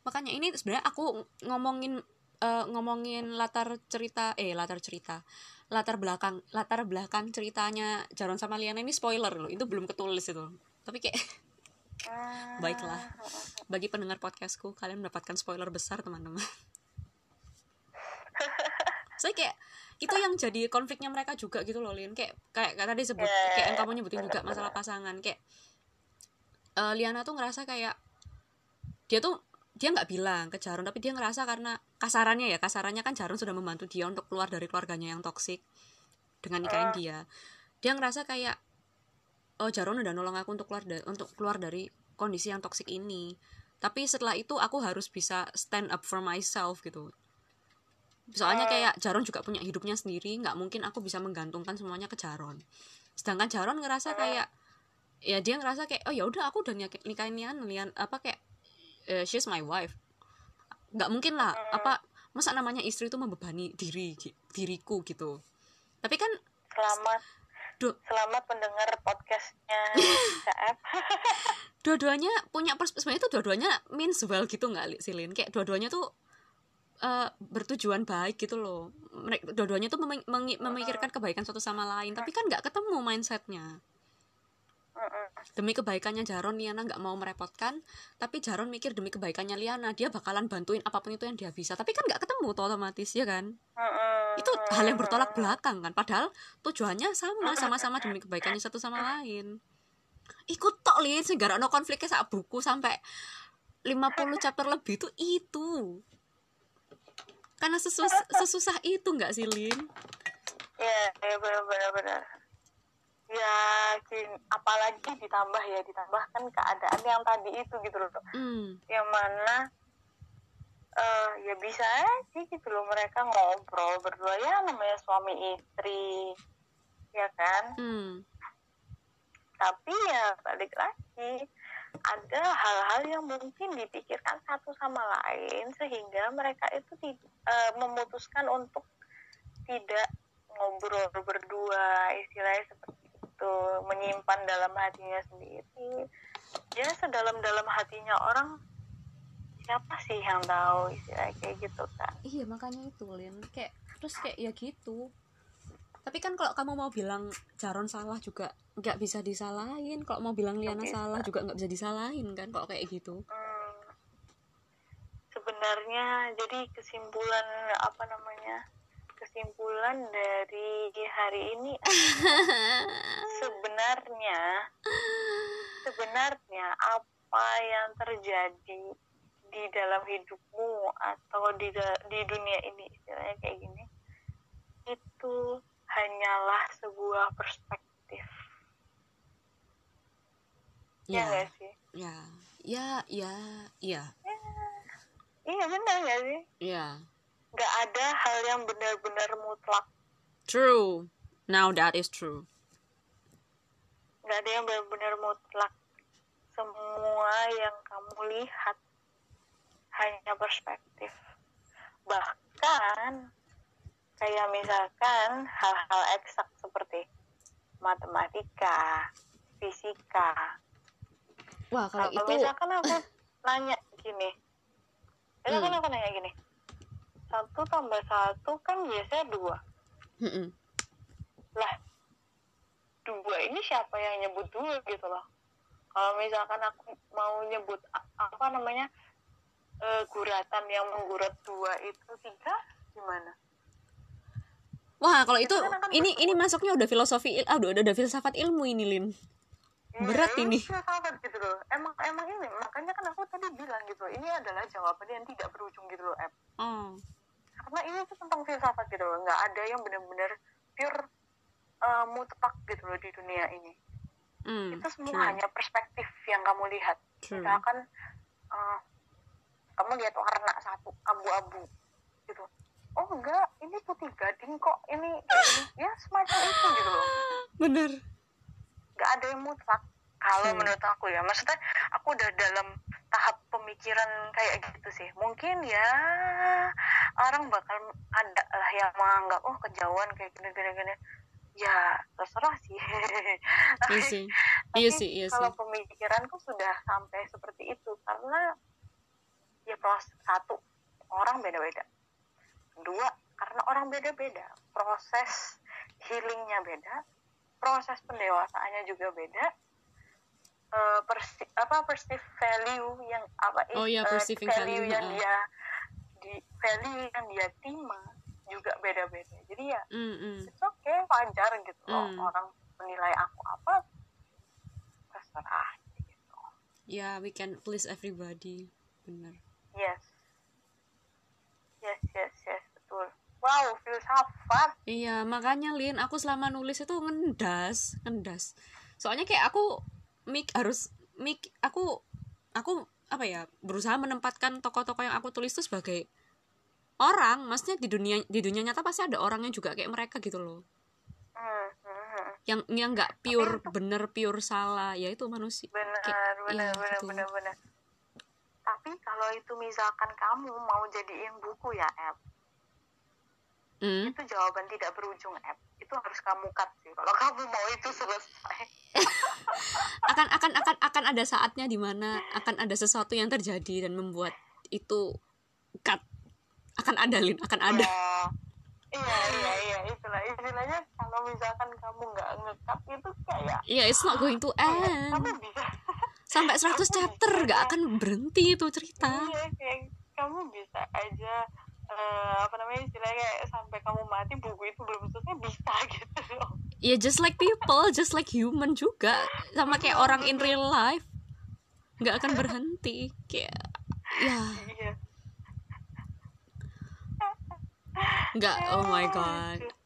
makanya ini sebenarnya aku ngomongin uh, ngomongin latar cerita eh latar cerita latar belakang latar belakang ceritanya Jaron sama Liana ini spoiler loh itu belum ketulis itu. Tapi kayak ah. baiklah. Bagi pendengar podcastku kalian mendapatkan spoiler besar teman-teman. Saya kayak itu yang jadi konfliknya mereka juga gitu loh Lin. Kayak kayak tadi sebut kayak yang kamu nyebutin juga masalah pasangan. Kayak uh, Liana tuh ngerasa kayak dia tuh dia nggak bilang ke Jarun tapi dia ngerasa karena kasarannya ya kasarannya kan Jarun sudah membantu dia untuk keluar dari keluarganya yang toksik dengan nikahin dia. Dia ngerasa kayak oh Jarun udah nolong aku untuk keluar dari untuk keluar dari kondisi yang toksik ini. Tapi setelah itu aku harus bisa stand up for myself gitu. Soalnya oh. kayak Jaron juga punya hidupnya sendiri nggak mungkin aku bisa menggantungkan semuanya ke Jaron sedangkan Jaron ngerasa oh. kayak ya dia ngerasa kayak oh ya udah aku udah nikahin Nian Nian apa kayak uh, she's my wife. Nggak mungkin lah apa masa namanya istri itu membebani diri diriku gitu. Tapi kan selamat. Du selamat mendengar podcastnya dua-duanya punya perspektif itu dua-duanya means well gitu nggak Silin kayak dua-duanya tuh uh, bertujuan baik gitu loh. Mereka dua-duanya tuh mem memikirkan kebaikan satu sama lain. Tapi kan nggak ketemu mindsetnya demi kebaikannya Jaron Liana nggak mau merepotkan. Tapi Jaron mikir demi kebaikannya Liana dia bakalan bantuin apa pun itu yang dia bisa. Tapi kan nggak ketemu tuh otomatis ya kan? Itu hal yang bertolak belakang kan? Padahal tujuannya sama sama-sama demi kebaikannya satu sama lain. Ikut tok lihat sehingga no konfliknya saat buku sampai 50 chapter lebih itu itu. Karena sesus sesusah itu nggak sih Lin? Ya ya benar benar ya apalagi ditambah ya ditambah kan keadaan yang tadi itu gitu loh mm. yang mana uh, ya bisa sih gitu loh mereka ngobrol berdua ya namanya suami istri ya kan mm. tapi ya balik lagi ada hal-hal yang mungkin dipikirkan satu sama lain sehingga mereka itu uh, memutuskan untuk tidak ngobrol berdua istilahnya seperti itu menyimpan dalam hatinya sendiri. Ya sedalam-dalam hatinya orang siapa sih yang tahu istilahnya kayak gitu kan iya makanya itu Lin. Kayak terus kayak ya gitu. Tapi kan kalau kamu mau bilang Jaron salah juga nggak bisa disalahin. Kalau mau bilang Liana okay. salah juga nggak bisa disalahin kan? Kalau kayak gitu. Hmm, sebenarnya jadi kesimpulan apa namanya kesimpulan dari hari ini sebenarnya sebenarnya apa yang terjadi di dalam hidupmu atau di di dunia ini istilahnya kayak gini itu hanyalah sebuah perspektif. Ya, ya sih? Ya, ya, ya, ya. ya. Iya benar gak sih? Iya. Gak ada hal yang benar-benar mutlak. True. Now that is true. Gak ada yang benar-benar mutlak. Semua yang kamu lihat hanya perspektif. Bahkan kayak misalkan hal-hal eksak seperti matematika, fisika. Wah, kalau, itu misalkan aku nanya gini. Misalkan hmm. aku nanya gini. Satu tambah satu kan biasanya dua. Hmm. Lah, dua ini siapa yang nyebut dua gitu loh. Kalau misalkan aku mau nyebut apa namanya uh, guratan yang menggurat dua itu tiga gimana? Wah, kalau itu kan ini ini masuknya udah filosofi ah udah udah filsafat ilmu ini, Lin. Iya, Berat ya, ini. Filsafat gitu loh. Emang emang ini makanya kan aku tadi bilang gitu. Ini adalah jawaban yang tidak berujung gitu loh, Em. Hmm. Karena ini tuh tentang filsafat gitu loh. Nggak ada yang benar-benar pure uh, mutlak gitu loh di dunia ini. Hmm, itu semua true. hanya perspektif yang kamu lihat. True. Misalkan uh, kamu lihat warna satu abu-abu gitu oh enggak ini putih gading kok ini, ini. ya semacam itu gitu loh bener nggak ada yang mutlak kalau hmm. menurut aku ya maksudnya aku udah dalam tahap pemikiran kayak gitu sih. Mungkin ya orang bakal ada lah yang menganggap oh kejauhan kayak gini gini gini. Ya terserah sih. Tapi, iya sih. Iya sih, iya kalau pemikiranku sudah sampai seperti itu karena ya proses satu orang beda-beda. Dua karena orang beda-beda proses healingnya beda proses pendewasaannya juga beda uh, persi apa perceive value yang apa oh, iya, uh, value, value yang uh. dia di value yang dia terima juga beda-beda. Jadi ya mm, mm. it's okay wajar gitu mm. loh orang menilai aku apa terserah gitu. Ya yeah, we can please everybody benar yes. Yes yes yes betul. Wow filsafat iya makanya Lin aku selama nulis itu ngendas ngendas. Soalnya kayak aku mik harus mik aku aku apa ya berusaha menempatkan tokoh-tokoh yang aku tulis itu sebagai orang. Maksudnya di dunia di dunia nyata pasti ada orangnya juga kayak mereka gitu loh. Yang yang nggak pure itu, bener pure salah. Ya itu manusia. Benar kayak, benar ya, benar gitu. benar benar tapi kalau itu misalkan kamu mau jadiin buku ya app hmm. itu jawaban tidak berujung app itu harus kamu cut sih. Kalau kamu mau itu selesai akan akan akan akan ada saatnya di mana akan ada sesuatu yang terjadi dan membuat itu cut. Akan ada lin akan ada. Ya, iya iya iya. Itulah istilahnya kalau misalkan kamu nggak ngekat itu kayak iya yeah, it's not going to end. kamu bisa. Sampai 100 chapter nggak akan berhenti itu cerita. Iya kayak kamu bisa aja uh, apa namanya istilahnya kayak sampai kamu mati buku itu belum selesai bisa gitu loh. Iya yeah, just like people, just like human juga. Sama kayak orang in real life. Nggak akan berhenti kayak ya. Yeah. Nggak, oh my god.